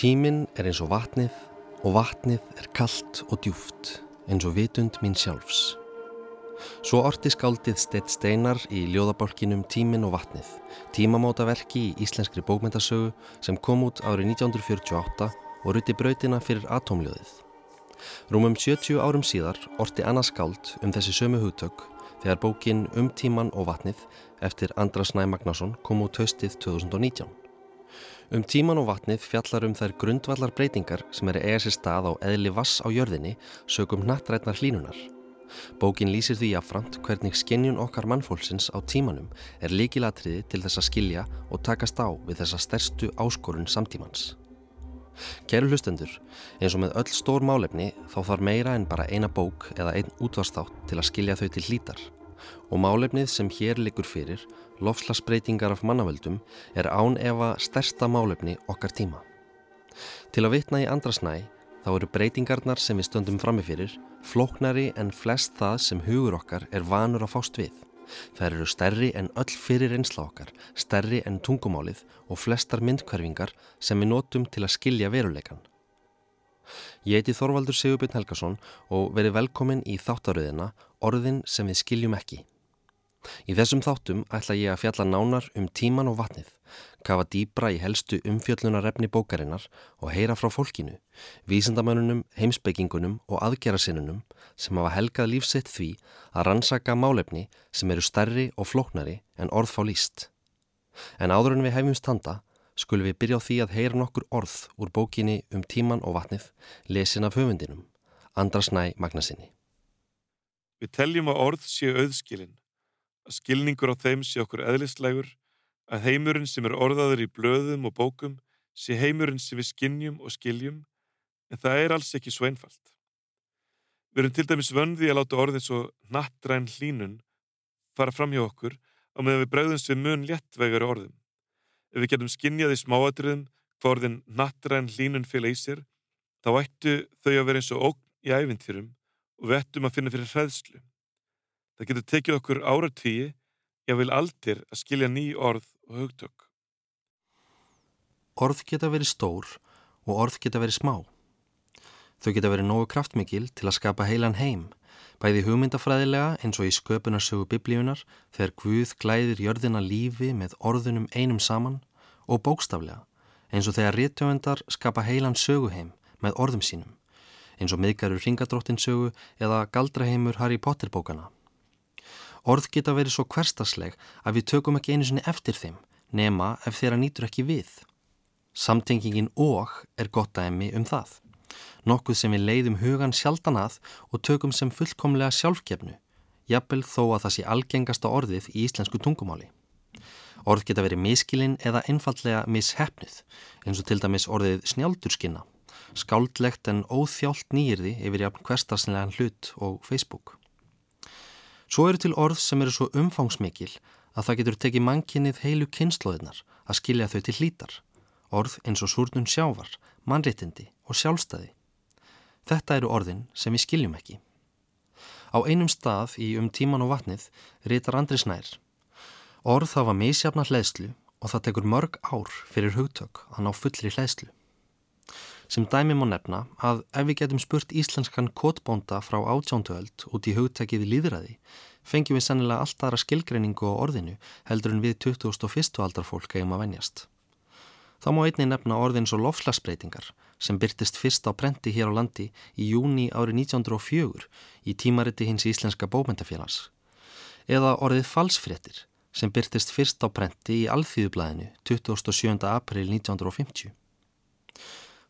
Tíminn er eins og vatnið og vatnið er kallt og djúft eins og vitund mín sjálfs. Svo orti skáldið Steitt Steinar í ljóðabálkinum Tíminn og vatnið, tímamótaverki í íslenskri bókmyndasögu sem kom út árið 1948 og ruti brautina fyrir atomljóðið. Rúmum 70 árum síðar orti Anna Skáld um þessi sömu hugtök þegar bókin Um tíman og vatnið eftir Andras Næ Magnásson kom út haustið 2019. Um tíman og vatnið fjallar um þær grundvallar breytingar sem er eiga sér stað á eðli vass á jörðinni sögum nattrætnar hlínunar. Bókin lýsir því afframt hvernig skinnjun okkar mannfólksins á tímanum er líkilatriði til þess að skilja og takast á við þessa stærstu áskorun samtímans. Kæru hlustendur, eins og með öll stór málefni þá þarf meira en bara eina bók eða einn útvarstátt til að skilja þau til hlítar og málefnið sem hér likur fyrir lofslagsbreytingar af mannavöldum er án efa stærsta málefni okkar tíma. Til að vitna í andrasnæ þá eru breytingarnar sem við stöndum framifyrir flóknari en flest það sem hugur okkar er vanur að fást við. Það eru stærri en öll fyrir einsla okkar, stærri en tungumálið og flestar myndkverfingar sem við notum til að skilja veruleikan. Ég heiti Þorvaldur Sigurbjörn Helgason og verið velkomin í þáttaröðina Orðin sem við skiljum ekki. Í þessum þáttum ætla ég að fjalla nánar um tíman og vatnið, kafa dýbra í helstu umfjöllunarefni bókarinnar og heyra frá fólkinu, vísendamönunum, heimsbyggingunum og aðgerasinnunum sem hafa helgað lífsett því að rannsaka málefni sem eru stærri og flóknari en orð fá líst. En áður en við hefjum standa, skulum við byrja á því að heyra nokkur orð úr bókinni um tíman og vatnið, lesin af höfundinum, Andrasnæ Magnasinni. Við teljum að orð séu auðskilinn að skilningur á þeim sé okkur eðlislegur, að heimurinn sem er orðaður í blöðum og bókum sé heimurinn sem við skinnjum og skiljum, en það er alls ekki svo einfalt. Við erum til dæmis vöndið að láta orðið svo nattræn hlínun fara fram hjá okkur á meðan við bregðumst við mun léttvegari orðum. Ef við getum skinnjað í smáatriðum hvað orðin nattræn hlínun fylgja í sér, þá ættu þau að vera eins og ógn í æfintýrum og við ættum að finna fyrir hræðslu. Það getur tekið okkur áratíi, ég vil aldir að skilja ný orð og hugtök. Orð geta verið stór og orð geta verið smá. Þau geta verið nógu kraftmikil til að skapa heilan heim, bæði hugmyndafræðilega eins og í sköpunarsögu biblíunar þegar Guð glæðir jörðina lífi með orðunum einum saman og bókstaflega eins og þegar réttöfendar skapa heilan söguheim með orðum sínum eins og miðgarur ringadróttinsögu eða galdraheimur Harry Potter bókana. Orð geta verið svo hverstasleg að við tökum ekki einu sinni eftir þeim, nema ef þeirra nýtur ekki við. Samtengingin og er gott aðemi um það. Nokkuð sem við leiðum hugan sjaldan að og tökum sem fullkomlega sjálfgefnu, jafnvel þó að það sé algengasta orðið í íslensku tungumáli. Orð geta verið miskilinn eða einfallega mishefnuð, eins og til dæmis orðið snjáldurskina, skáldlegt en óþjált nýjirði yfir jafn hverstaslegan hlut og Facebook. Svo eru til orð sem eru svo umfangsmikil að það getur tekið mannkinnið heilu kynnslóðinar að skilja þau til hlítar. Orð eins og súrnum sjávar, mannréttindi og sjálfstæði. Þetta eru orðin sem við skiljum ekki. Á einum stað í um tíman og vatnið rítar Andri Snær. Orð hafa misjafna hlæðslu og það tekur mörg ár fyrir hugtök að ná fullri hlæðslu. Sem dæmi má nefna að ef við getum spurt íslenskan kotbónda frá átjánduöld út í hugtækið líðræði, fengjum við sennilega allt aðra skilgreiningu á orðinu heldur en við 2001. aldar fólk eigum að venjast. Þá má einni nefna orðin svo lofslagsbreytingar sem byrtist fyrst á brenti hér á landi í júni árið 1904 í tímariti hins íslenska bókmyndafélags. Eða orðið falsfréttir sem byrtist fyrst á brenti í Alþýðublaðinu 27. april 1950.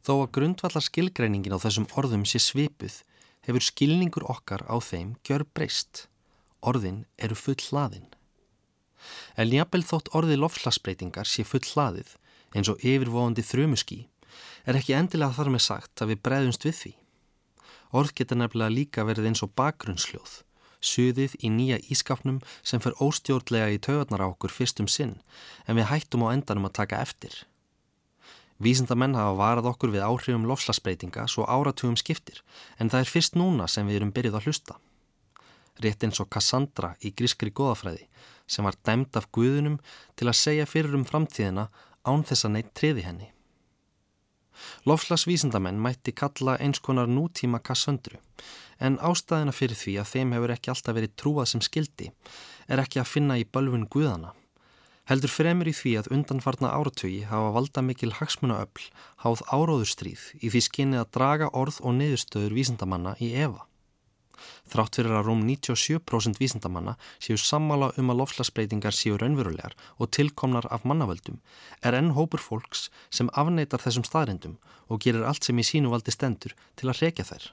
Þó að grundvallar skilgreiningin á þessum orðum sé svipuð hefur skilningur okkar á þeim gjör breyst. Orðin eru full hlaðin. En jafnvel þótt orði lofslagsbreytingar sé full hlaðið eins og yfirvóðandi þrjumuski er ekki endilega þar með sagt að við breyðumst við því. Orð geta nefnilega líka verið eins og bakgrunnsljóð, suðið í nýja ískapnum sem fer óstjórnlega í taugarnar á okkur fyrstum sinn en við hættum á endanum að taka eftir. Vísindamenn hafa varað okkur við áhrifum lofslagsbreytinga svo áratugum skiptir en það er fyrst núna sem við erum byrjuð að hlusta. Rétt eins og Cassandra í grískri goðafræði sem var dæmt af guðunum til að segja fyrir um framtíðina án þess að neitt treði henni. Lofslagsvísindamenn mætti kalla eins konar nútíma kassöndru en ástæðina fyrir því að þeim hefur ekki alltaf verið trúað sem skildi er ekki að finna í bölvun guðana. Heldur fremur í því að undanfarna áratögi hafa valda mikil hagsmunaöfl háð áróðurstríð í því skinnið að draga orð og neðustöður vísindamanna í Eva. Þrátt fyrir að rúm 97% vísindamanna séu sammála um að lofslagsbreytingar séu raunverulegar og tilkomnar af mannavöldum er enn hópur fólks sem afneitar þessum staðrindum og gerir allt sem í sínu valdi stendur til að reykja þær.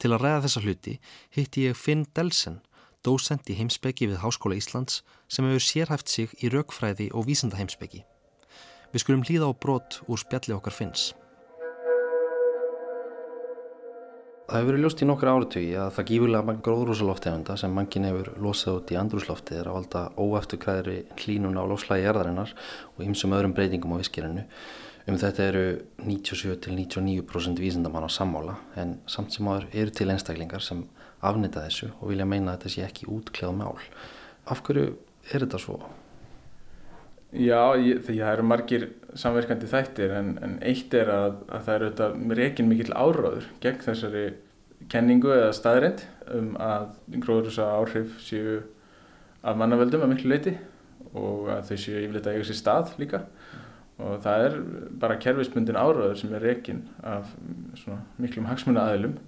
Til að ræða þessa hluti hitti ég Finn Delsen, dósent í heimsbyggi við Háskóla Íslands sem hefur sérhæft sig í raukfræði og vísindaheimsbyggi. Við skulum hlýða á brot úr spjalli okkar Finns. Það hefur verið ljóst í nokkru áratögi að það gífurlega mann gróðrúsaloftegunda sem mannkinn hefur losað út í andrúsloftið er að valda óefturkræðri hlínun á lofslægi erðarinnar og ymsum öðrum breytingum á viskirinu. Um þetta eru 97-99% vísindamann á sammála en samt sem áður eru til einstaklingar sem afnita þessu og vilja meina að þetta sé ekki útklæð mál. Af hverju er þetta svo? Já, ég, það eru margir samverkandi þættir en, en eitt er að, að það eru auðvitað reygin mikill áráður gegn þessari kenningu eða staðrind um að gróðurúsa áhrif séu af mannavöldum að miklu leiti og að þau séu yfirleitt að eiga sér stað líka og það er bara kerfisbundin áráður sem er reygin af miklum hagsmuna aðilum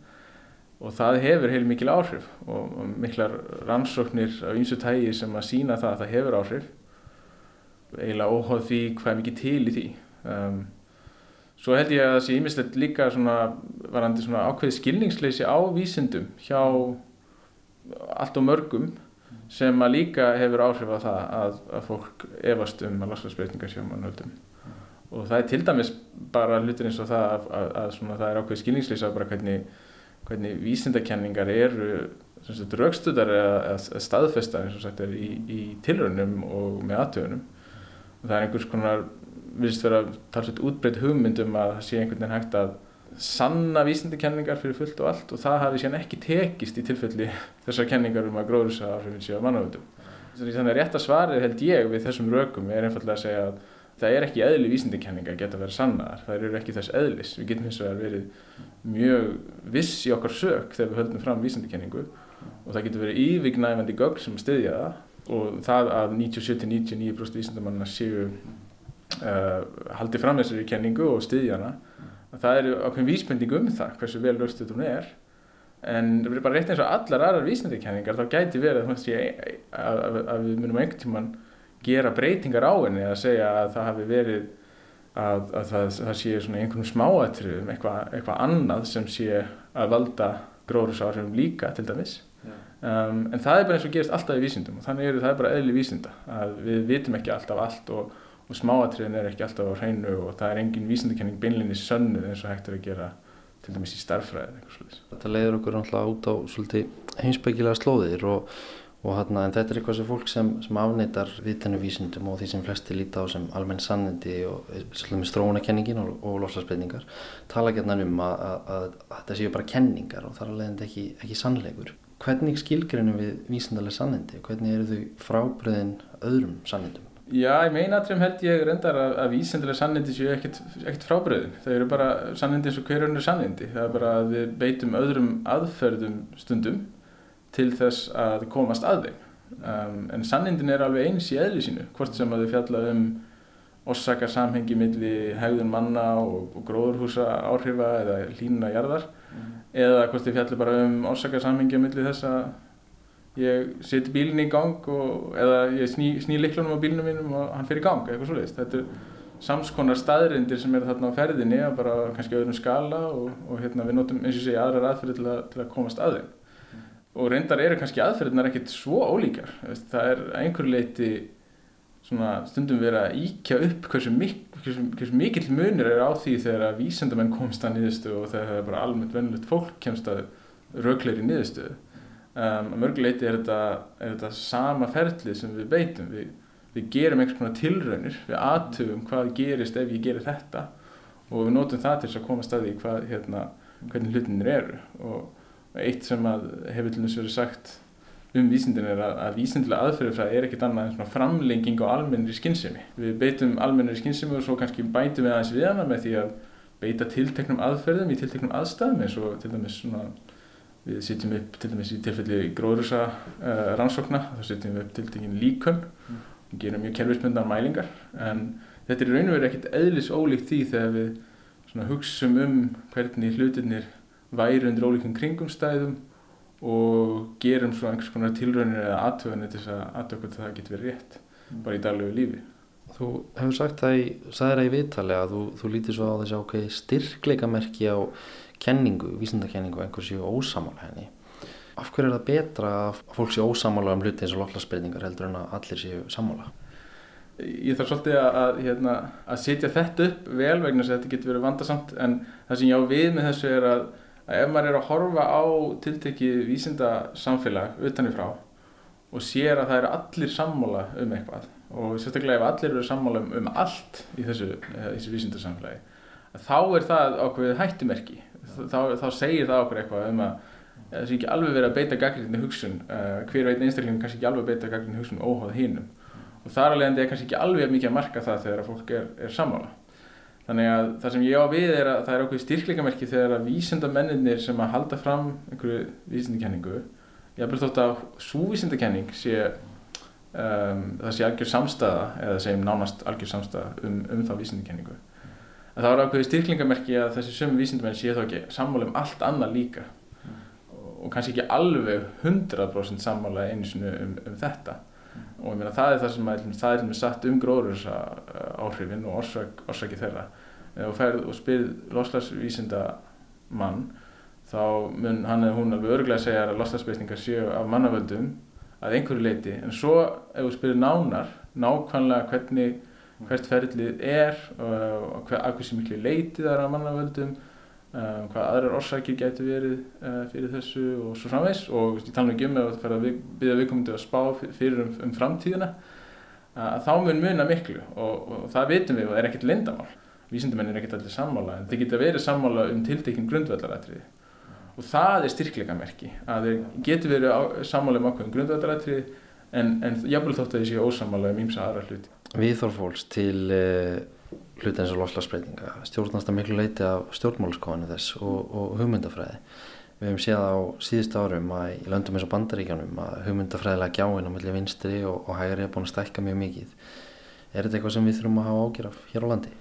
og það hefur heil mikil áhrif og, og miklar rannsóknir af eins og tægi sem að sína það að það hefur áhrif. Eiginlega óháð því hvað er mikið til í því. Um, svo held ég að það sé ímislegt líka svona varandi svona ákveði skilningsleysi á vísindum hjá allt og mörgum sem að líka hefur áhrif á það að, að fólk efast um að laslagsbreytingar sjá mannöldum. Og það er til dæmis bara hlutir eins og það að, að, að það er ákveði skilningsleysi á bara hvernig, hvernig vísindakenningar eru raukstudar eða staðfestar eins og sagt í, í tilraunum og með aðtöðunum það er einhvers konar viðst vera talsveit útbreytt hugmyndum að það sé einhvern veginn hægt að sanna vísindakenningar fyrir fullt og allt og það hafi síðan ekki tekist í tilfelli þessar kenningar um að gróðursa áhrifin á mannavöldum. Þannig að rétt að svarið held ég við þessum rökum er einfallega að segja að það er ekki eðli vísindakenningar geta verið sannaðar, það eru ekki þess eðlis. Við getum hins vegar verið mjög viss í okkar sök þegar við höldum fram vísindakenningu. Og það getur verið yfirgnæfandi gögn sem stiðja það. Og það að 97-99% vísindamanna séu uh, haldið fram þessari kenningu og styðjana það eru ákveðin vísbending um það hversu vel röstuð hún er. En það verður bara rétt eins og allar aðrar vísindakenningar þá gæti verið að, að, að við munum einhvern tíman gera breytingar á henni að segja að það hafi verið að, að það, það sé svona einhvern smáatriðum eitthvað eitthva annað sem sé að valda gróðursáhrifum líka til dæmis. Um, en það er bara eins og gerist alltaf í vísindum og þannig er það bara eðli vísinda að við vitum ekki alltaf allt og, og smáatriðin er ekki alltaf á hreinu og það er engin vísindakenning beinlinni sönnuð eins og hægt er að gera til dæmis í starffræði Þetta leiður okkur náttúrulega út á heimsbyggilega slóðir og, og hana, þetta er eitthvað sem fólk sem, sem afneitar viðtennu vísindum og því sem flesti líta á sem almenn sannindi og svolítið með strónakenningin og, og lofslagsbreytingar tala ekki um að, að, að, að þetta séu bara kenningar og þar að leiðandi ekki, ekki sannleikur Hvernig skilgrunum við vísindarlega sannindi og hvernig eru þau frábriðin öðrum sannindum? Já, í meinatriðum held ég reyndar að, að vísindarlega sannindi séu ekkert frábriðin. Það eru bara sannindi eins og hverjörnur sannindi. Það er bara að við beitum öðrum aðferðum stundum til þess að komast að þeim. Um, en sannindin er alveg eins í eðli sínu, hvort sem að þau fjalla um orsakar samhengi millir hegðun manna og, og gróðurhúsa áhrifa eða hlínuna jarðar mm. eða hvort þið fjallir bara um orsakar samhengi millir þess að ég seti bílinn í gang og, eða ég sný, sný liklunum á bílinnum mínum og hann fyrir í gang, eitthvað svolítið þetta er samskonar staðrindir sem eru þarna á ferðinni að bara kannski öðrum skala og, og hérna við notum eins og segja aðrar aðferði til, að, til að komast að þeim. Og reyndar eru kannski aðferðinar ekkert svo ólíkar það er einhver leiti stundum verið að íkja upp hversu, mik hversu, hversu mikill munir er á því þegar að vísendamenn komst að niðurstöðu og þegar bara almennt vennilegt fólk kemst að raukleiri niðurstöðu. Um, að mörguleiti er þetta, er þetta sama ferlið sem við beitum. Við, við gerum einhvers konar tilraunir, við aðtöfum hvað gerist ef ég gerir þetta og við notum það til að koma staði í hvað, hérna, hvernig hlutinir eru. Og eitt sem hefur til þess verið sagt um vísindin er að, að vísindilega aðferðifræði er ekkert annað en svona framlenging á almennri skinnsemi. Við beitum almennri skinnsemi og svo kannski bætum við aðeins við hana með því að, beita tilteknum aðferðum í tilteknum aðstæðum eins og til dæmis svona við sitjum upp til dæmis í tilfelli gróðursa uh, rannsókna þá sitjum við upp tiltekin líkun mm. og gerum mjög kerfismyndan mælingar en þetta er raun og verið ekkert eðlis ólíkt því þegar við svona hugsum um hvernig hlutinir væri undir ólíkum kringumstæðum og gerum svona einhvers konar tilraunir eða aðtöðanir til þess að aðtöða það getur verið rétt mm. bara í daglegu lífi Þú hefur sagt það í, sagði það í viðtali að þú, þú lítir svo á þessi ákveði styrkleikamerki á kenningu, vísindakenningu og einhversi ósamála henni. Af hverju er það betra að fólk sé ósamála um hluti eins og loftlagsbreytingar heldur en að allir séu samála? Ég þarf svolítið að, að, hérna, að setja þetta upp vel vegna þess að þetta getur verið vandarsamt en það sem ég á við með þessu er að, að ef maður er að horfa á tiltekið vísindasamfélag utanifrá og sér að það eru allir sammála um eitthvað og sérstaklega ef allir eru sammála um, um allt í þessu, eh, þessu vísindarsamfélagi þá er það ákveðið hættumerki. Þá, þá segir það okkur eitthvað um að það sé ekki alveg verið að beita gaggrinni hugsun uh, hver og einn einstakling kannski ekki alveg beita gaggrinni hugsun óháð hinnum og þar alveg er kannski ekki alveg mikið að marka það þegar fólk er, er sammála þannig að það sem ég á við er að það er okkur styrkleikamerki þegar að vísindamenninir sem að halda fram einhverju vísindakenningu ég haf bara þótt að súvísindakenning sé um, það sé algjör samstæða eða segjum nánast algjör samstæða um, um þá vísindakenningu. En það var ákveði styrklingamerki að þessi sömu vísindamenn sé þá ekki sammála um allt annað líka. Mm. og, kannski ekki alveg 100% sammála einu sinu um, um þetta. Og ég meina það er það sem að, það er með satt um gróður áhrifin og orsaki þeirra og ferð og spyrð loslagsvísinda mann þá mun hann eða hún alveg örglega segja að loslagsbreytingar séu af mannavöldum að einhverju leiti en svo ef þú spyrir nánar nákvæmlega hvernig hvert ferlið er og hver, af hversu miklu leiti það er að mannavöldum um, hvað aðrar orsakir getur verið uh, fyrir þessu og svo framvegs og ég tala ekki um að það fer að byggja viðkomandi að spá fyrir um, um framtíðina að þá mun muna miklu og, og það veitum við og það er ekkert lindamál vísindamenn er ekkert allir sammála en þeir geta verið sammála um tiltekinn grundvallaratriði. Og það er styrkleika merki að þeir getur verið sammála um ákveðin grundvallaratriði en, en jáfnveg þótt að þeir séu ósammála um ímsa aðra hluti. Viðþórfólks til uh, hluti eins og loslasbreytinga stjórnast að miklu leiti af stjórnmáluskofanu þess og, og hugmyndafræði. Við hefum séð á síðust árum að í löndum eins og bandaríkjanum að hugmyndafræðilega gjáin á milli vinstri og, og hægri er búin að stækka mjög mikið. Er þetta eitthvað sem við þurfum að hafa ágjöraf hér á landi?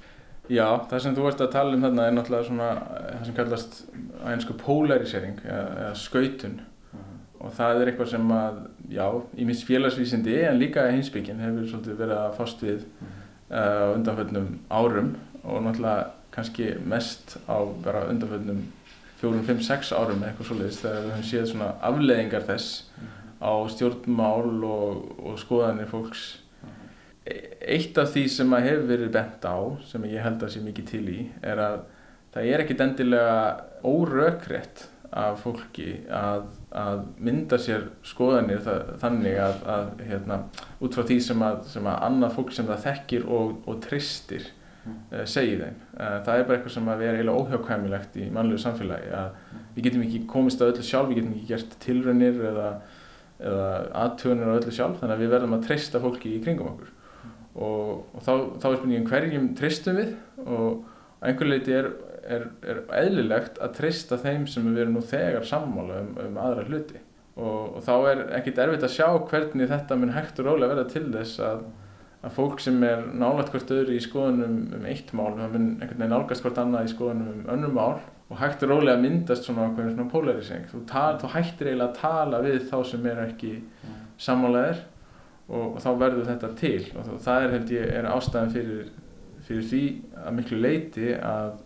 Já, það sem þú ert að tala um þarna er náttúrulega svona það sem kallast einsku polarisering eða, eða skautun uh -huh. og það er eitthvað sem að já, í minst félagsvísindi en líka hinsbyggin hefur svolítið verið að fást við mm. uh, undanföldnum árum og náttúrulega kannski mest á bara undanföldnum fjórum, fimm, sex árum eitthvað svolítið þegar við höfum séð svona afleðingar þess mm. á stjórnmál og, og skoðanir fólks. Eitt af því sem að hefur verið bent á, sem ég held að sé mikið til í, er að það er ekkit endilega órökrétt af fólki að, að mynda sér skoðanir það, þannig að, að hérna, út frá því sem að, sem að annað fólk sem það þekkir og, og tristir mm. uh, segi þeim. Uh, það er bara eitthvað sem að vera eiginlega óhjákvæmilegt í mannlegu samfélagi að við getum ekki komist á öllu sjálf, við getum ekki gert tilraunir eða, eða aðtöðunir á öllu sjálf þannig að við verðum að trista fólki í kringum okkur. Og, og þá, þá er spurningin hverjum tristum við? Og einhver leiti er er, er eðlilegt að trista þeim sem við erum nú þegar sammála um, um aðra hluti. Og, og þá er ekkit erfitt að sjá hvernig þetta mun hægt og rólega verða til þess að, að fólk sem er nálægt hvort öðru í skoðunum um eitt mál, það mun einhvern veginn nálgast hvort annað í skoðunum um önnum mál og hægt og rólega myndast svona, svona polarisering, þú, þú hættir eiginlega að tala við þá sem er ekki sammálaðir og, og þá verður þetta til og það er held ég er ástæðan fyrir, fyrir því að miklu leiti að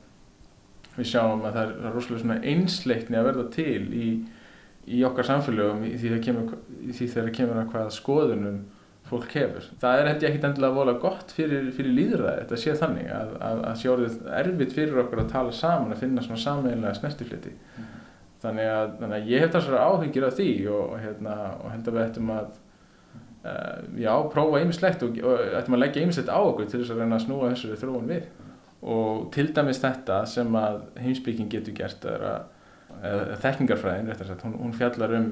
við sjáum að það er, það er rosalega einsleikni að verða til í, í okkar samfélögum í því, kemur, í því þegar það kemur að hvaða skoðunum fólk hefur. Það er hætti ekkit endilega volað gott fyrir, fyrir líðræði, þetta sé þannig að, að, að sé orðið erfitt fyrir okkur að tala saman, að finna svona sameinlega snertifliti. Mm. Þannig, þannig að ég hef þessari áhengir af því og, og, hérna, og held að við ættum að já, prófa ýmislegt og, og ættum að leggja ýmislegt á okkur til þess að reyna að snúa þessari þróun við. Og til dæmis þetta sem að heimsbygging getur gert er eða þekkingarfræðin sagt, hún, hún fjallar um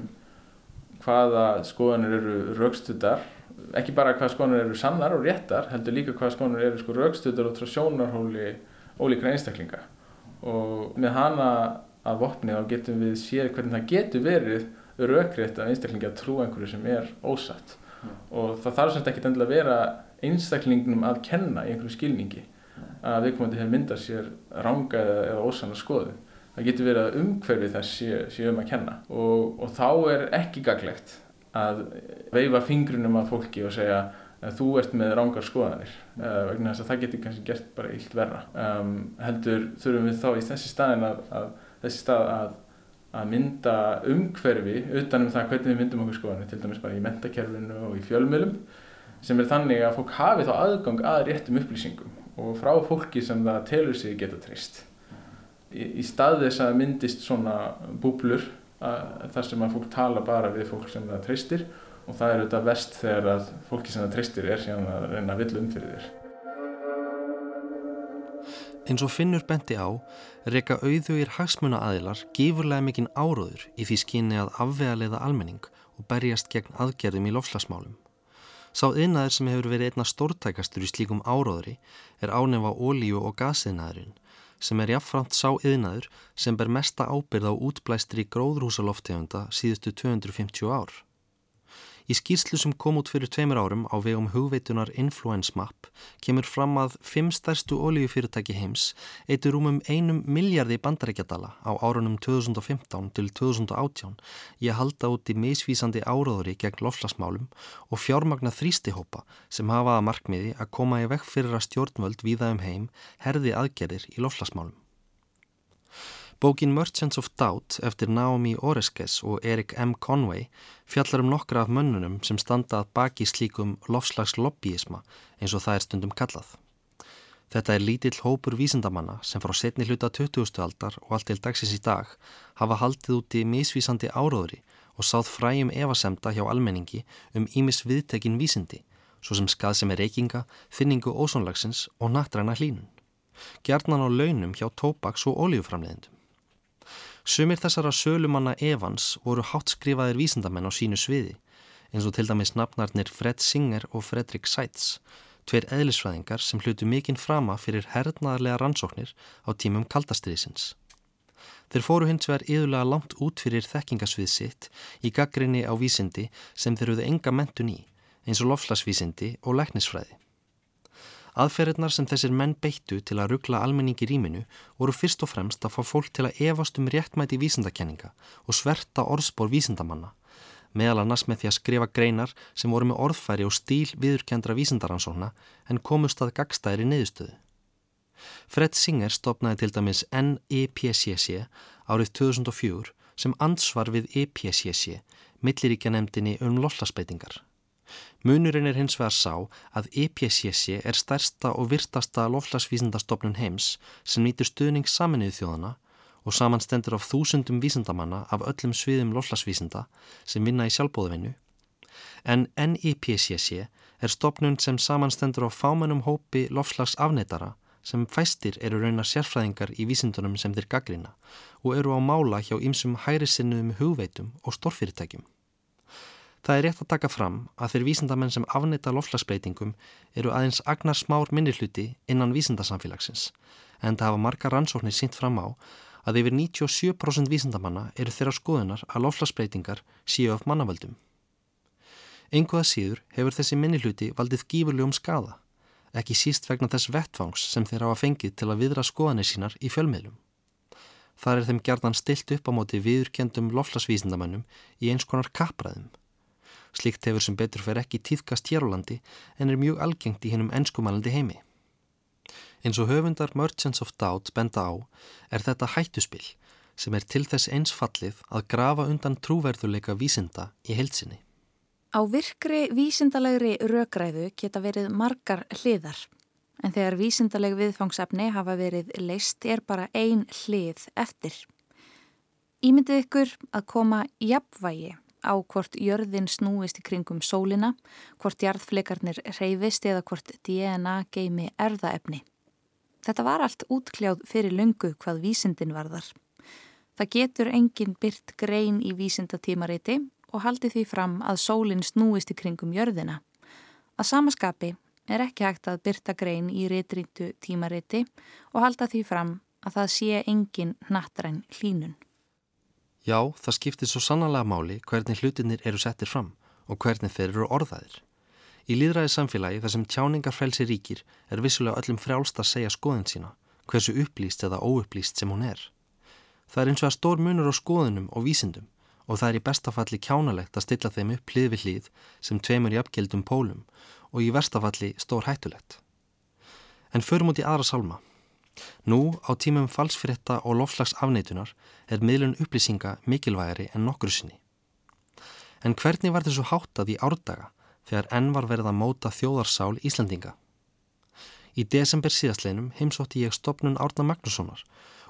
hvaða skoðanir eru raukstudar ekki bara hvaða skoðanir eru sannar og réttar heldur líka hvaða skoðanir eru sko raukstudar út frá sjónarhóli ólíkra einstaklinga. Og með hana að vopni þá getum við séð hvernig það getur verið raukrétt að einstaklingi að trú einhverju sem er ósatt mm. og það þarf semst ekki endilega að vera einstaklingnum að kenna í einhverju skilningi að viðkomandi hefur myndað sér ranga eða, eða ósanna skoðu það getur verið að umhverfi þess séu sé um að kenna. Og, og þá er ekki gaglegt að veifa fingrunum af fólki og segja að þú ert með rángar skoðanir. Uh, vegna þess að það getur kannski gert bara illt verra. Um, heldur þurfum við þá í þessi staðin að, að þessi stað að, að mynda umhverfi utanum það hvernig við myndum okkur skoðanir til dæmis bara í mentakerfinu og í fjölmjölum sem er þannig að fólk hafi þá aðgang að réttum upplýsingum og frá fólki sem það telur sig geta trist í, í stað þess að myndist svona búblur að, þar sem að fólk tala bara við fólk sem það tristir og það er auðvitað vest þegar að fólki sem það tristir er síðan að reyna að vilja um fyrir þér. Eins og Finnur benti á, reyka auðvögir hagsmuna aðilar gífurlega mikinn áróður í því skinni að afvegaleiða almenning og berjast gegn aðgerðum í lofslagsmálum. Sá yðnaður sem hefur verið einna stórtækastur í slíkum áróðri er ánefa ólíu og gasiðnaðurinn sem er jáfnframt sá yðnaður sem ber mesta ábyrð á útblæstri gróðrúsaloftegunda síðustu 250 ár. Í skýrslu sem kom út fyrir tveimur árum á vegum hugveitunar Influence Map kemur fram að fimm stærstu ólíufyrirtæki heims eitur rúmum einum miljardi bandarækjadala á árunum 2015 til 2018 í að halda út í misvísandi áráðuri gegn loflasmálum og fjármagna þrýstihópa sem hafa að markmiði að koma í vekk fyrir að stjórnvöld víða um heim herði aðgerðir í loflasmálum. Bókin Merchants of Doubt eftir Naomi Oreskes og Erik M. Conway fjallar um nokkra af mönnunum sem standa að baki slíkum lofslags lobbyisma eins og það er stundum kallað. Þetta er lítill hópur vísindamanna sem frá setni hluta 20. aldar og allt til dagsins í dag hafa haldið út í misvísandi áróðri og sáð fræjum evasemta hjá almenningi um ímis viðtekin vísindi, svo sem skað sem er reykinga, finningu ósónlagsins og nattræna hlínun. Gjarnan á launum hjá tópaks og ólíuframleðindum. Sumir þessara sölumanna Evans voru háttskrifaðir vísindamenn á sínu sviði, eins og til dæmis nafnarnir Fred Singer og Fredrik Seitz, tveir eðlisfræðingar sem hlutu mikinn frama fyrir hernaðarlega rannsóknir á tímum kaldastriðisins. Þeir fóru hins vegar yðurlega langt út fyrir þekkingasvið sitt í gaggrinni á vísindi sem þeir auðvitað enga mentun í, eins og lofslagsvísindi og læknisfræði. Aðferðirnar sem þessir menn beittu til að ruggla almenningi rýminu voru fyrst og fremst að fá fólk til að evast um réttmæti vísindakenninga og sverta orðspór vísindamanna, meðal annars með því að skrifa greinar sem voru með orðfæri og stíl viðurkendra vísindaransóna en komust að gagstæðri neðustöðu. Fred Singer stopnaði til dæmis NEPCC árið 2004 sem ansvar við EPCC, milliríkja nefndinni um lollasbeitingar. Munurinn er hins vegar sá að EPCC er stærsta og virtasta lofslagsvísindastofnun heims sem nýtur stuðning saminnið þjóðana og samanstendur af þúsundum vísindamanna af öllum sviðum lofslagsvísinda sem vinna í sjálfbóðavinnu. En NEPCC er stofnun sem samanstendur á fámennum hópi lofslagsafneitara sem fæstir eru raunar sérfræðingar í vísindunum sem þeir gaggrina og eru á mála hjá ýmsum hæri sinnuðum hugveitum og stórfyrirtækjum. Það er rétt að taka fram að þeir vísindamenn sem afnita lofslagsbreytingum eru aðeins agnar smár minnirluti innan vísindasamfélagsins en það hafa marga rannsóknir sínt fram á að yfir 97% vísindamanna eru þeirra skoðunar að lofslagsbreytingar séu af mannavöldum. Enguða síður hefur þessi minnirluti valdið gífurlegum skada, ekki síst vegna þess vettfangs sem þeir hafa fengið til að viðra skoðanir sínar í fjölmiðlum. Það er þeim gerðan stilt upp á móti viðurkendum lofslagsvísindamannum í eins konar kappræðum Slikt hefur sem betur fer ekki tíðkast hér á landi en er mjög algengt í hennum ennskumælandi heimi. Eins og höfundar Merchants of Doubt benda á er þetta hættuspill sem er til þess einsfallið að grafa undan trúverðuleika vísinda í heilsinni. Á virkri vísindalegri rökræðu geta verið margar hliðar en þegar vísindaleg viðfangsefni hafa verið leist er bara ein hlið eftir. Ímyndið ykkur að koma jafnvægi á hvort jörðin snúist í kringum sólina, hvort jarðfleikarnir reyfist eða hvort DNA geimi erðaefni. Þetta var allt útkljáð fyrir löngu hvað vísindin varðar. Það getur engin byrt grein í vísindatímariti og haldi því fram að sólinn snúist í kringum jörðina. Að samaskapi er ekki hægt að byrta grein í réttríntu tímariti og halda því fram að það sé engin nattræn hlínun. Já, það skiptir svo sannlega máli hvernig hlutinir eru settir fram og hvernig þeir eru orðaðir. Í líðræði samfélagi þar sem tjáningarfrelsi ríkir er vissulega öllum frjálst að segja skoðin sína, hversu upplýst eða óupplýst sem hún er. Það er eins og að stór munur á skoðunum og vísindum og það er í bestafalli kjánalegt að stilla þeim upp hlið við hlið sem tveimur í uppgildum pólum og í verstafalli stór hættulegt. En förum út í aðra salma. Nú á tímum falsfritta og lofslags afneitunar er miðlun upplýsinga mikilvægari en nokkru sinni. En hvernig var þessu háttað í árdaga þegar enn var verið að móta þjóðarsál Íslandinga? Í desember síðastleinum heimsótti ég stopnun Árna Magnussonar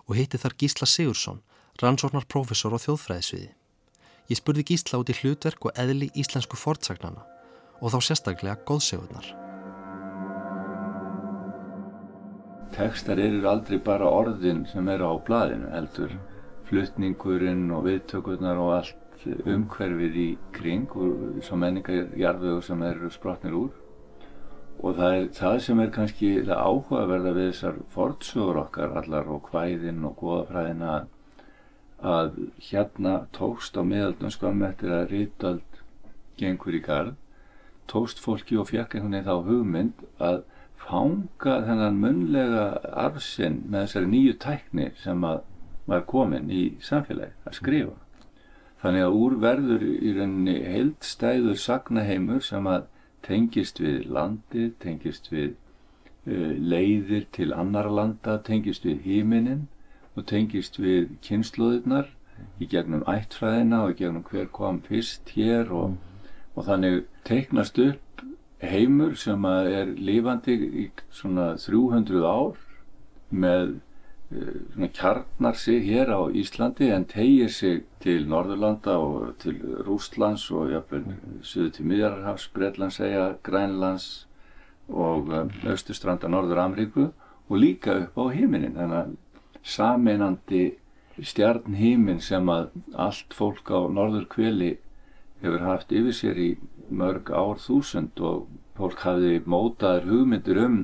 og heiti þar Gísla Sigursson, rannsórnar profesor og þjóðfræðisviði. Ég spurði Gísla út í hlutverk og eðli íslensku fortsagnana og þá sérstaklega góðsegurnar. Tekstar eru aldrei bara orðin sem eru á bladinu heldur. Flutningurinn og viðtökurnar og allt umhverfið í kring og svo menningarjarfögur sem eru sprotnir úr. Og það er það sem er kannski það áhugaverða við þessar fortsögur okkar allar og hvæðin og goðafræðina að, hérna tókst á miðaldum skam eftir að Ríðald gengur í gard tókst fólki og fjekk einhvern veginn þá hugmynd að fanga þennan munlega arfsinn með þessari nýju tækni sem að var komin í samfélagi að skrifa. Þannig að úr verður í rauninni heildstæður sagnaheimur sem að tengist við landi, tengist við uh, leiðir til annar landa, tengist við híminin og tengist við kynnslóðirnar í gegnum ættfræðina og í gegnum hver kom fyrst hér og, og þannig teiknast upp heimur sem er lifandi í svona 300 ár með uh, kjarnar sig hér á Íslandi en tegir sig til Norðurlanda og til Rústlands og jafnvel suðu til Miðjararhafs, Breitlandsæja, Grænlands og Östustranda Norður-Amríku og líka upp á heiminin þannig að saminandi stjarnhímin sem að allt fólk á Norður kveli hefur haft yfir sér í mörg ár þúsund og fólk hafi mótaður hugmyndir um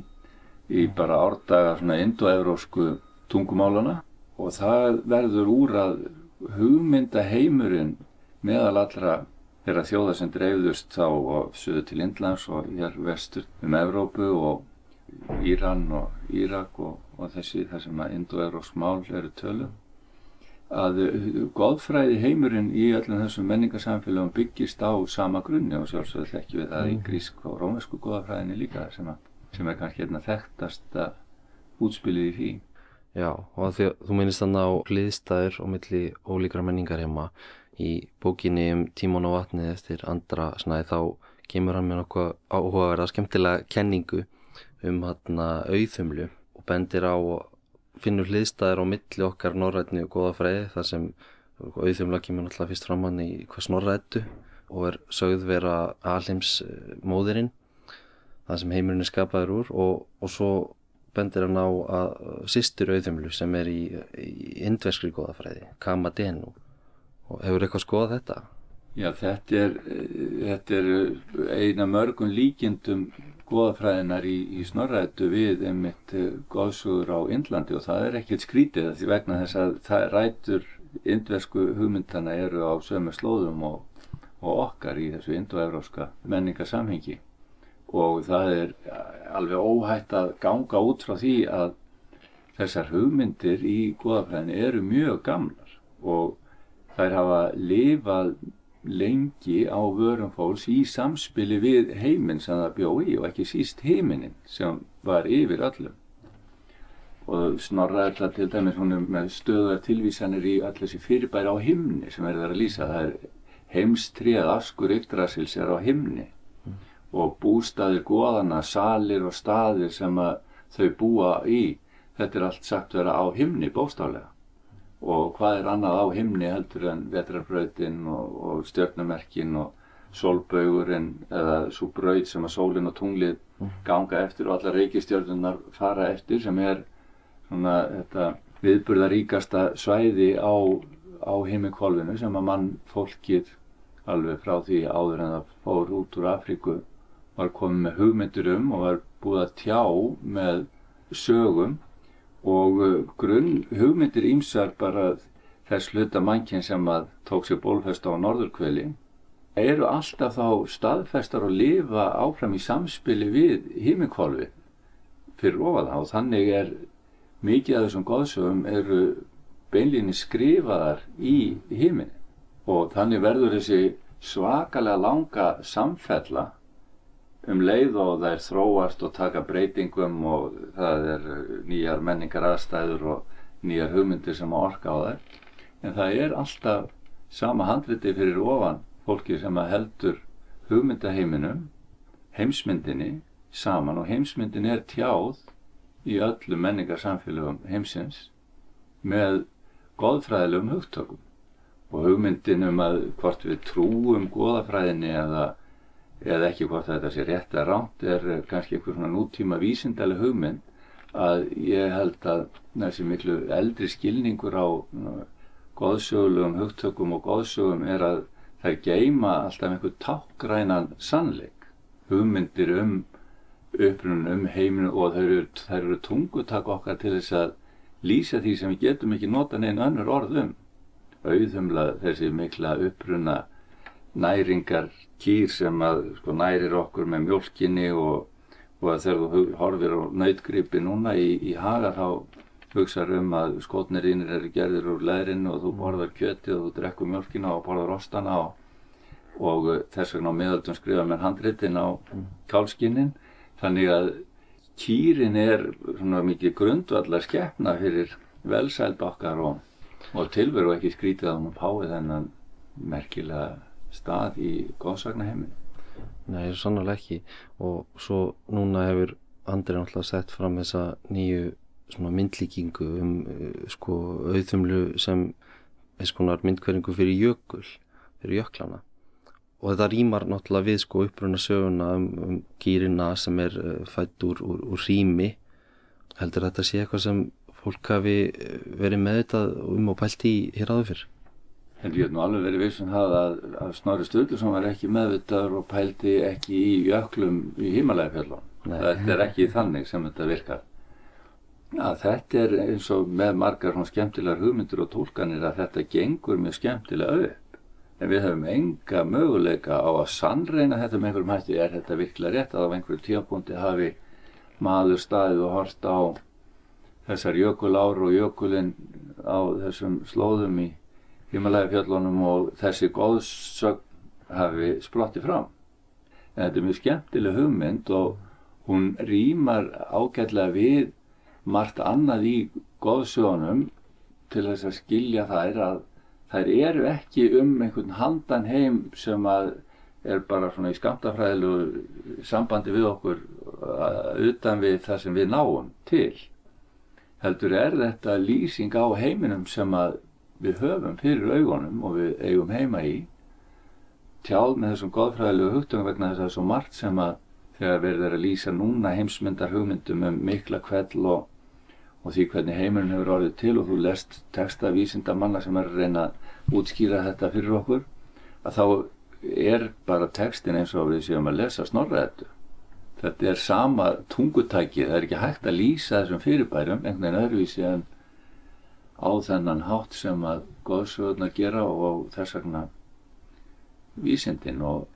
í bara árdaga svona indoevrósku tungumálana. Og það verður úr að hugmynda heimurinn meðal allra þeirra þjóða sem dreifðust þá og söðu til Indlands og hér vestur um Evrópu og Íran og Írak og, og þessi þar sem að indoevrósk mál eru tölum að goðfræði heimurinn í öllum þessum menningarsamfélagum byggist á sama grunni og sjálfsögðu ekki við það í grísk og rómesku goðafræðinni líka sem, að, sem er kannski hérna þekktasta útspilið í því. Já, og því að þú minnist þannig á hliðstæður og milli ólíkra menningar heima í bókinni um Tímón og vatnið eftir andra snæði þá kemur hann með nokkuð áhugaverða skemmtilega kenningu um hann auðumlu og bendir á finnur hliðstæðir á milli okkar norrætni og goða fræði þar sem auðvumla kemur náttúrulega fyrst fram hann í hvers norrættu og er sögð vera alheims eh, það sem heimurinn er skapaður úr og, og svo bendir hann á að sýstur auðvumlu sem er í, í indverskri goða fræði, Kamadenu og hefur eitthvað skoðað þetta? Já, þetta er, eh, þetta er eina mörgum líkjendum goðafræðinar í, í snorrættu við einmitt eh, goðsugur á Indlandi og það er ekkert skrítið því vegna þess að það rætur indversku hugmyndana eru á sömu slóðum og, og okkar í þessu indoevróska menningarsamhengi. Og það er alveg óhætt að ganga út frá því að þessar hugmyndir í goðafræðinu eru mjög gamlar og þær hafa lifað lengi á vörum fólks í samspili við heiminn sem það bjó í og ekki síst heiminin sem var yfir öllum og snorra þetta til dæmis hún er með stöðar tilvísanir í öll þessi fyrirbæri á himni sem er það að lýsa. Það er heimstrið askur yggdrasils er á himni mm. og bústaðir goðana, salir og staðir sem þau búa í. Þetta er allt sagt vera á himni bóstálega og hvað er annað á himni heldur en vetrarbrautin og, og stjörnumerkin og solbaugurinn eða svo braut sem að sólinn og tunglið mm. ganga eftir og alla reykistjörnunar fara eftir sem er svona þetta viðburðaríkasta svæði á, á himmikolvinu sem að mann fólkið alveg frá því áður en það fór út úr Afríku var komið með hugmyndur um og var búið að tjá með sögum og uh, grunn hugmyndir ímsar bara þess hluta mannkinn sem að tók sér bólfesta á norðurkveli eru alltaf þá staðfestar og lifa áfram í samspili við híminkvolfi fyrir ofaða og þannig er mikið af þessum góðsögum eru beinlíni skrifaðar í híminni og þannig verður þessi svakalega langa samfella um leið og er þróast og taka breytingum og það er nýjar menningar aðstæður og nýjar hugmyndir sem orka á þær. En það er alltaf sama handriti fyrir ofan fólki sem heldur hugmyndaheiminum heimsmyndinni saman. Og heimsmyndin er tjáð í öllu menningarsamfélögum heimsins með goðfræðilegum hugtökum. Og hugmyndin um að hvort við trúum goðafræðinni eða eða ekki hvort þetta sé rétt að ránt er kannski einhver svona nútíma vísindalega hugmynd að ég held að þessi miklu eldri skilningur á góðsögulegum hugtökum og góðsögum er að þær geima alltaf einhver tákgrænan sannleik. Hugmyndir um upprunum um heiminu og þær eru, eru tungutak okkar til þess að lýsa því sem við getum ekki nota neina önnur orðum auðumla þessi mikla uppruna næringar kýr sem að sko, nærir okkur með mjölkinni og, og að þegar þú horfir á nautgripi núna í, í hagar þá hugsaður um að skotnirínir eru gerðir úr leðrinu og þú borðar kjöti og þú drekkur mjölkina og borðar ostana og, og þess vegna á miðaldum skrifa með handritin á kálskinnin þannig að kýrin er svona mikið grundvallar skeppna fyrir velsæld okkar og, og tilveru ekki skrítið að hún fái þennan merkilega stað í góðsagnaheiminu. Nei, sannlega ekki og svo núna hefur Andri náttúrulega sett fram þessa nýju myndlíkingu um uh, sko auðumlu sem eins konar myndkveringu fyrir jökul, fyrir jöklana og þetta rýmar náttúrulega við sko uppruna söguna um, um gýrina sem er uh, fætt úr, úr, úr rými heldur þetta sé eitthvað sem fólk hafi uh, verið með þetta um og pælt í hér áður fyrr? En ég hef nú alveg verið vissun um það að, að Snorri Sturluson var ekki meðvitaður og pældi ekki í jöklum í himalægafjallon. Þetta er ekki þannig sem þetta virkar. Ja, þetta er eins og með margar svona skemmtilegar hugmyndir og tólkanir að þetta gengur mjög skemmtilega upp. En við hefum enga möguleika á að sannreina þetta með einhverjum hætti. Er þetta virkilega rétt að á einhverju tíapunkti hafi maður staðið og horst á þessar jökulár og jökulinn á þessum slóðum í Himalægafjöllunum og þessi góðsögn hafi splotti fram. En þetta er mjög skemmtileg hugmynd og hún rýmar ágætlega við margt annað í góðsögunum til þess að skilja þær að þær eru ekki um einhvern handan heim sem að er bara svona í skamtafræðilegu sambandi við okkur utan við það sem við náum til. Heldur er þetta lýsing á heiminum sem að við höfum fyrir augunum og við eigum heima í tjáð með þessum goðfræðilegu hugtöngum vegna þess að það er svo margt sem að þegar verður að lýsa núna heimsmyndar hugmyndum um mikla kveld og, og því hvernig heimurinn hefur orðið til og þú lest texta vísinda manna sem er að reyna að útskýra þetta fyrir okkur að þá er bara textin eins og við séum að lesa snorraðettu þetta er sama tungutæki það er ekki hægt að lýsa þessum fyrirbærum einhvern veginn öðruvísi en á þennan hátt sem að góðsögurnar gera og þess vegna vísindin og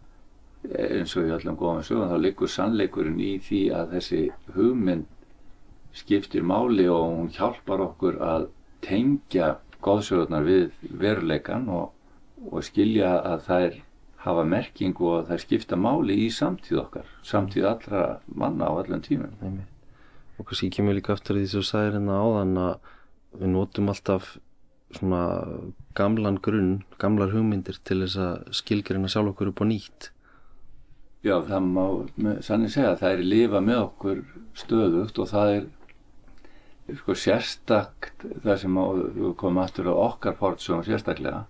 eins og í öllum góðum sögum þá liggur sannleikurinn í því að þessi hugmynd skiptir máli og hún hjálpar okkur að tengja góðsögurnar við veruleikan og, og skilja að þær hafa merkingu og þær skipta máli í samtíð okkar, samtíð allra manna á öllum tímum. Og kannski kemur líka aftur því sem þú sagðir hérna áðan að við notum alltaf svona gamlan grunn, gamlar hugmyndir til þess að skilgjörina sjálf okkur upp á nýtt. Já, það má sannir segja að það er lifa með okkur stöðugt og það er sko sérstakt það sem við komum aftur á okkar fórtsögum sérstaklega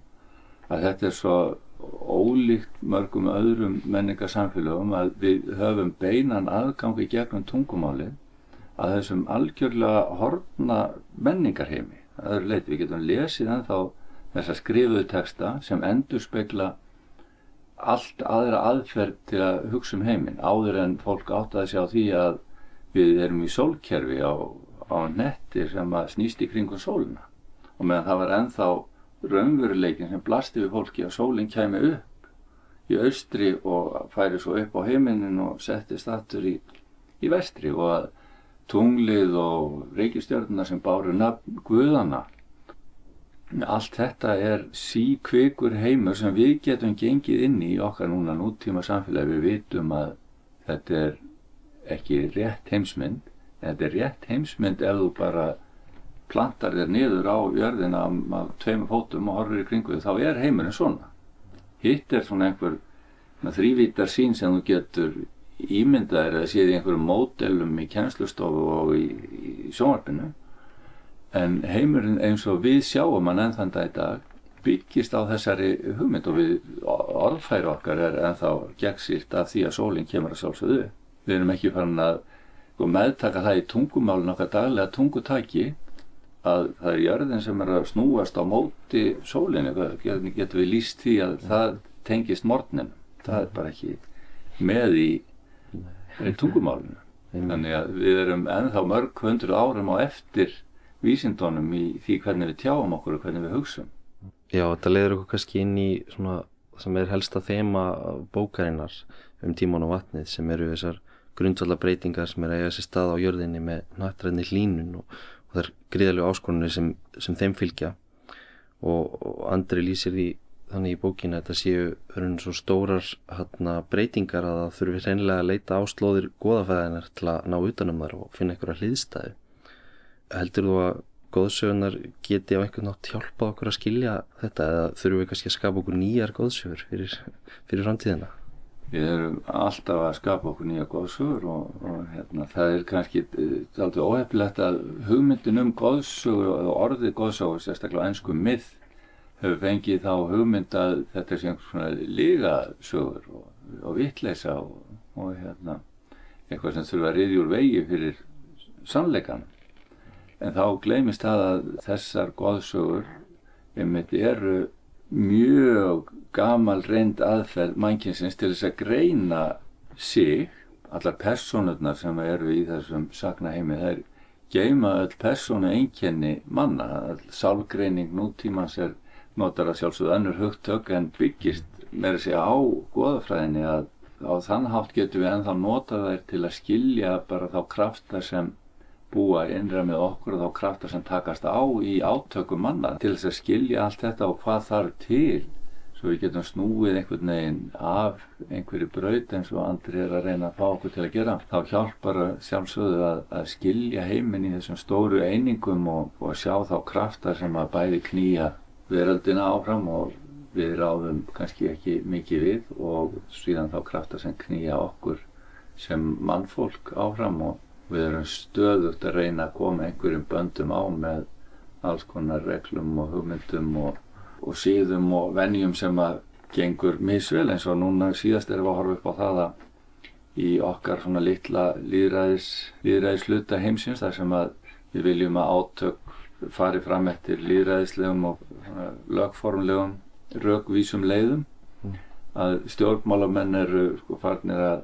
að þetta er svo ólíkt mörgum öðrum menningarsamfélögum að við höfum beinan aðgangi gegnum tungumálið að þessum algjörlega horna menningarheimi. Það er leitt, við getum lesið ennþá þessa skrifuðu texta sem endur spekla allt aðra aðferð til að hugsa um heiminn áður en fólk átt að sjá því að við erum í sólkerfi á, á netti sem að snýst í kringum sóluna og meðan það var ennþá raunveruleikin sem blasti við fólki að sólinn kæmi upp í austri og færi svo upp á heiminin og settist aftur í, í vestri og að tunglið og reykistjörnuna sem báru nafn Guðana allt þetta er síkvikur heimur sem við getum gengið inn í okkar núna nútíma samfélagi. Við vitum að þetta er ekki rétt heimsmynd. Þetta er rétt heimsmynd ef þú bara plantar þér niður á jörðina af tveim fótum og horfur í kringu þá er heimurinn svona. Hitt er svona einhver þrývítar sín sem þú getur ímyndaðir eða séð í einhverjum módelum í kjænslustofu og í, í sjónvarpinu. En heimurinn eins og við sjáum hann enn þann dag í dag byggist á þessari hugmynd og við orðfæri okkar er ennþá gegnsýrt af því að sólinn kemur að sjálfsögðu. Við erum ekki farin að sko, meðtaka það í tungumálun okkar daglega tungutaki að það er jörðin sem er að snúast á móti sólinni, getur við líst því að það tengist morgnin það er bara ekki með í, í tungumálunum þannig að við erum ennþá mörg hundru árum á eftir vísindunum í því hvernig við tjáum okkur og hvernig við hugsaum Já, þetta leiður okkur kannski inn í svona sem er helsta þema bókarinnar um tíman og vatnið sem eru þessar grundvallar breytingar sem er að eiga sér stað á jörðinni með nattræðni hlínun og, og það er gríðalegu áskonunni sem, sem þeim fylgja. Og, og Andri lýsir því þannig í bókinu að þetta séu örun svo stórar hana, breytingar að það þurfi reynilega að leita áslóðir goðafæðinar til að ná utanum þar og finna einhverja hliðstæðu. Heldur þú að góðsögunar geti á einhvern nátt hjálpa okkur að skilja þetta eða þurfum við kannski að skapa okkur nýjar góðsögur fyrir, fyrir framtíðina? Við erum alltaf að skapa okkur nýja góðsögur og, og hérna, það er kannski eh, aldrei óhefnilegt að hugmyndin um góðsögur og orðið góðsögur, sérstaklega einsku mið, hefur fengið þá hugmynd að þetta er einhvers svona lígasögur og, og vittleisa og, og hérna, eitthvað sem þurfa að riðja úr vegi fyrir sannleikan. En þá gleymist það að þessar góðsögur einmitt eru mjög gamal reynd aðferð mannkynsins til þess að greina sig, allar personurnar sem eru í þessum saknaheimi, það er geima öll personu einkenni manna, sálgreining nútímans er notar að sjálfsögðu önnur hugtök en byggist með þessi á goðafræðinni að á þann hátt getum við ennþá nota þær til að skilja bara þá krafta sem búa innra með okkur og þá krafta sem takast á í átökum manna til þess að skilja allt þetta og hvað þarf til. Svo við getum snúið einhvern veginn af einhverju braut eins og andri er að reyna að fá okkur til að gera. Þá hjálpar sjálfsögðu að, að skilja heiminn í þessum stóru einingum og, og sjá þá krafta sem að bæði knýja veröldina áfram og við ráðum kannski ekki mikið við og síðan þá krafta sem knýja okkur sem mannfólk áfram og við erum stöðugt að reyna að koma einhverjum böndum á með alls konar reglum og hugmyndum og, og síðum og vennjum sem að gengur misvel eins og núna síðast erum við að horfa upp á það að í okkar svona litla líðræðis, líðræðis hluta heimsins þar sem að við viljum að átök fari fram eftir líðræðislegum og lögformlegum rögvísum leiðum. Að stjórnmálamenn eru sko farnir að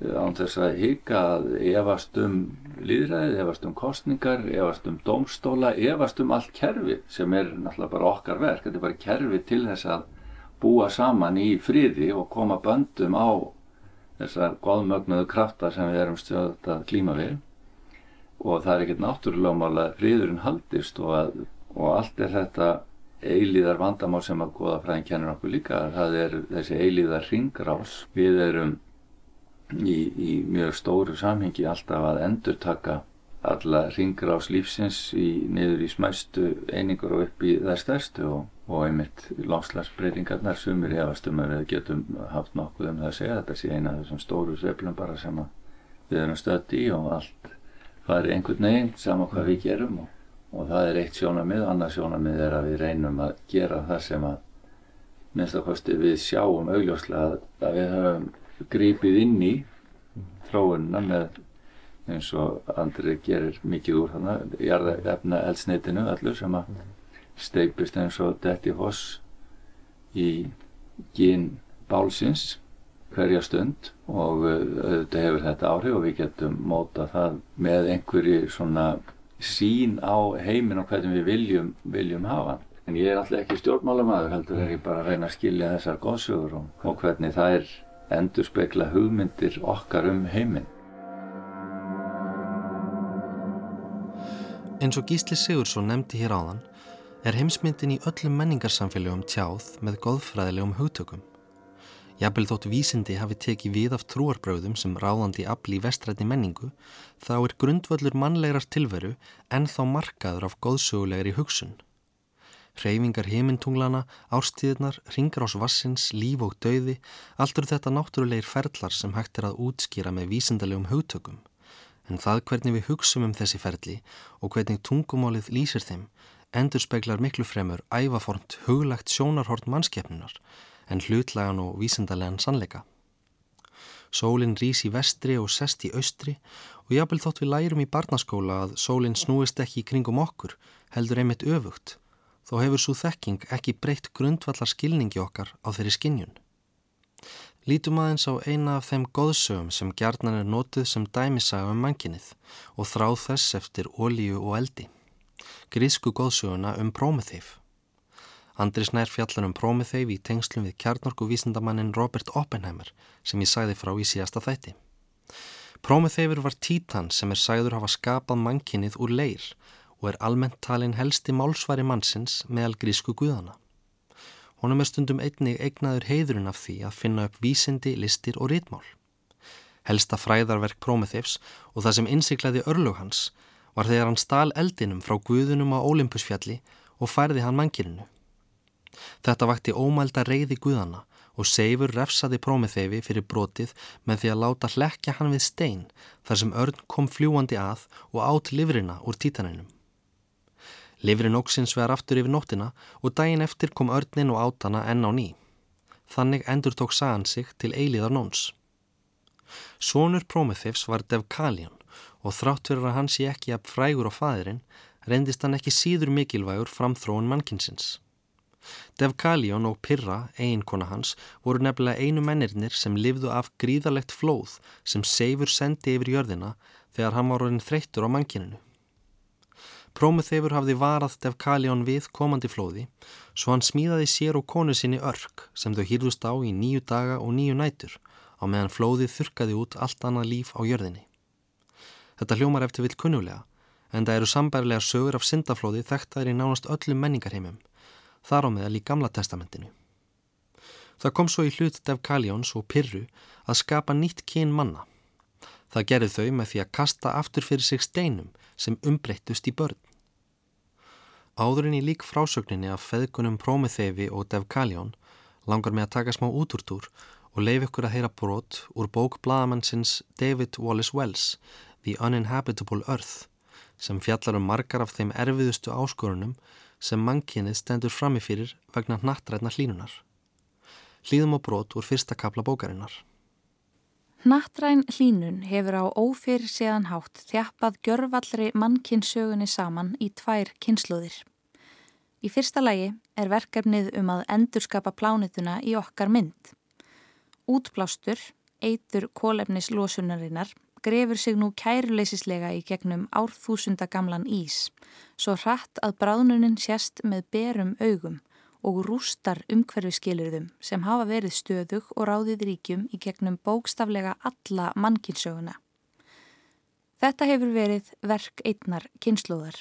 án þess að hika að efast um líðræðið, efast um kostningar, efast um domstóla, efast um allt kerfi sem er náttúrulega bara okkar verk. Þetta er bara kerfi til þess að búa saman í fríði og koma böndum á þessar góðmögnuðu krafta sem við erum stjórn að klíma við og það er ekkert náttúrulega mál að fríðurinn haldist og, að, og allt er þetta eilíðar vandamál sem að goða fræðin kennur okkur líka. Það er þessi eilíðar ringrás. Við erum í, í mjög stóru samhengi alltaf að endur taka alla ringur ás lífsins í, niður í smæstu einingur og upp í þær stærstu og, og einmitt láslagsbreytingarnar sumir hefastum að við getum haft nokkuð um það að segja þetta sé eina af þessum stóru sveiflum bara sem við erum stödd í og allt fari einhvern veginn saman hvað við gerum og, og það er eitt sjónamið, annars sjónamið er að við reynum að gera það sem að minnst að við sjáum augljóslega að, að við höfum grípið inn í þróunna með eins og andri gerir mikið úr þannig jarðefna eldsneitinu allur sem að steipist eins og detti hoss í gín bálsins hverja stund og auðvitað hefur þetta áhrif og við getum móta það með einhverju svona sín á heiminn og hvernig við viljum, viljum hafa. En ég er alltaf ekki stjórnmálamæður, heldur er ég bara að reyna að skilja þessar góðsögur og, og hvernig það er endur spekla hugmyndir okkar um heiminn. Eins og Gísli Sigursson nefndi hér áðan er heimsmyndin í öllum menningarsamfélögum tjáð með góðfræðilegum hugtökum. Jafnvel þótt vísindi hafi tekið við af trúarbröðum sem ráðandi afli í vestrætti menningu, þá er grundvöldur mannlegrar tilveru en þá markaður af góðsögulegri hugsun. Hreyfingar heimintunglana, árstíðnar, ringar ás vassins, líf og dauði, allt eru þetta náttúrulegir ferlar sem hægt er að útskýra með vísindalegum hugtökum. En það hvernig við hugsum um þessi ferli og hvernig tungumálið lýsir þeim endur speklar miklu fremur ævaformt huglagt sjónarhort mannskeppnunar en hlutlagan og vísindarlegan sannleika. Sólinn rýs í vestri og sest í austri og jábel þótt við lærum í barnaskóla að sólinn snúist ekki í kringum okkur, heldur einmitt öfugt, þó hefur svo þekking ekki breytt grundvallar skilningi okkar á þeirri skinnjun. Lítum aðeins á eina af þeim góðsögum sem gjarnan er nótuð sem dæmisaga um mankinnið og þráð þess eftir ólíu og eldi. Grísku góðsöguna um Prometheif. Andris nær fjallar um Prometheif í tengslum við kjarnorku vísindamannin Robert Oppenheimer sem ég sæði frá í síðasta þætti. Prometheifur var títan sem er sæður hafa skapað mannkinnið úr leir og er almennt talin helsti málsvari mannsins meðal grísku guðana. Honum er stundum einnig eignaður heiðurinn af því að finna upp vísindi, listir og rítmál. Helsta fræðarverk Prometheifs og það sem innsiklaði örlug hans var þegar hann stál eldinum frá guðunum á Olympusfjalli og færði hann mannkyninu. Þetta vakti ómælda reyði guðana og Seifur refsaði Prómiþeifi fyrir brotið með því að láta hlekja hann við stein þar sem örn kom fljúandi að og átt livrina úr títaninum. Livrin óksins vegar aftur yfir nóttina og daginn eftir kom örnin og átana enn á ný. Þannig endur tók sagan sig til eiliðar nóns. Sónur Prómiþeifs var Devkalion og þrátt fyrir að hann sé ekki að frægur á fæðirinn reyndist hann ekki síður mikilvægur framþróun mannkinsins. Devkalion og Pirra, eiginkona hans, voru nefnilega einu mennirnir sem livðu af gríðalegt flóð sem Seifur sendi yfir jörðina þegar hann var orðin þreyttur á mankininu. Prómuþeifur hafði varað Devkalion við komandi flóði svo hann smíðaði sér og konu sinni örk sem þau hýrðust á í nýju daga og nýju nætur á meðan flóðið þurkaði út allt annað líf á jörðinni. Þetta hljómar eftir vill kunnulega en það eru sambærlega sögur af syndaflóði þekktaðir í nánast öllum menningarheimum þar á meðal í Gamla testamentinu. Það kom svo í hlut Dev Kaljóns og Pirru að skapa nýtt kyn manna. Það gerði þau með því að kasta aftur fyrir sig steinum sem umbreyttust í börn. Áðurinn í lík frásögninni af feðgunum Prómiþeifi og Dev Kaljón langar með að taka smá útúrtúr og leif ykkur að heyra brot úr bók bladamannsins David Wallace Wells The Uninhabitable Earth sem fjallar um margar af þeim erfiðustu áskorunum sem mannkynnið stendur framifyrir vegna nattrætna hlínunar. Hlýðum á brot úr fyrsta kapla bókarinnar. Nattræn hlínun hefur á ófyrir séðan hátt þjappað gjörvallri mannkynnssögunni saman í tvær kynnslóðir. Í fyrsta lagi er verkefnið um að endurskapa plánituna í okkar mynd. Útblástur, eitur kólefnislosunarinnar, grefur sig nú kæruleysislega í gegnum árþúsunda gamlan ís, svo hratt að bráðnunin sérst með berum augum og rústar umhverfiskilurðum sem hafa verið stöðug og ráðið ríkjum í gegnum bókstaflega alla mannkynsöguna. Þetta hefur verið verk einnar kynnslóðar.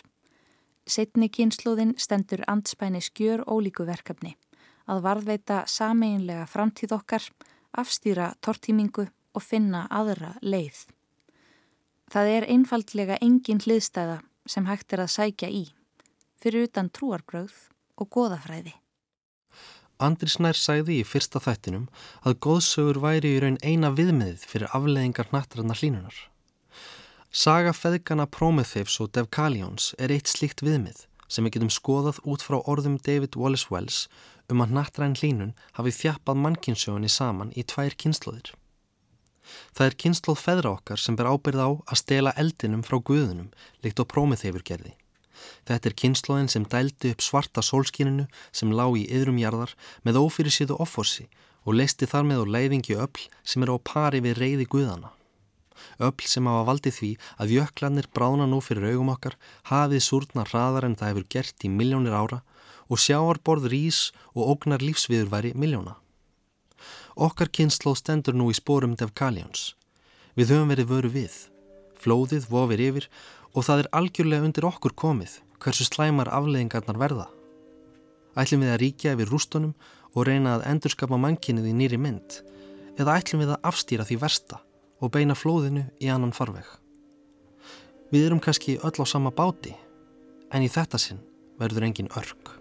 Setni kynnslóðin stendur andspæni skjör ólíku verkefni að varðveita sameinlega framtíð okkar, afstýra tortímingu og finna aðra leið. Það er einfaldlega engin hliðstæða sem hægt er að sækja í, fyrir utan trúarbröð og goðafræði. Andris nær sæði í fyrsta þættinum að góðsögur væri í raun eina viðmiðið fyrir afleðingar nattrannar hlínunar. Saga feðgana Prometheus og Devkalions er eitt slíkt viðmið sem við getum skoðað út frá orðum David Wallace Wells um að nattrann hlínun hafi þjappað mannkynsögunni saman í tvær kynnslóðir. Það er kynnslóð feðra okkar sem ber ábyrð á að stela eldinum frá guðunum líkt og prómiðheifur gerði. Þetta er kynnslóðin sem dældi upp svarta sólskíninu sem lá í yðrumjarðar með ófyrir síðu offorsi og leisti þar með á leiðingi öll sem er á pari við reyði guðana. öll sem hafa valdið því að jöklanir brána nú fyrir augum okkar, hafið súrna hraðar en það hefur gert í miljónir ára og sjáarborð rís og ógnar lífsviðurværi miljóna. Okkar kynnslóð stendur nú í spórum Devkaljons. Við höfum verið vöru við. Flóðið vofir yfir og það er algjörlega undir okkur komið hversu slæmar afleðingarnar verða. Ætlum við að ríkja yfir rústunum og reyna að endurskapa mannkinnið í nýri mynd eða ætlum við að afstýra því versta og beina flóðinu í annan farveg. Við erum kannski öll á sama báti en í þetta sinn verður engin örg.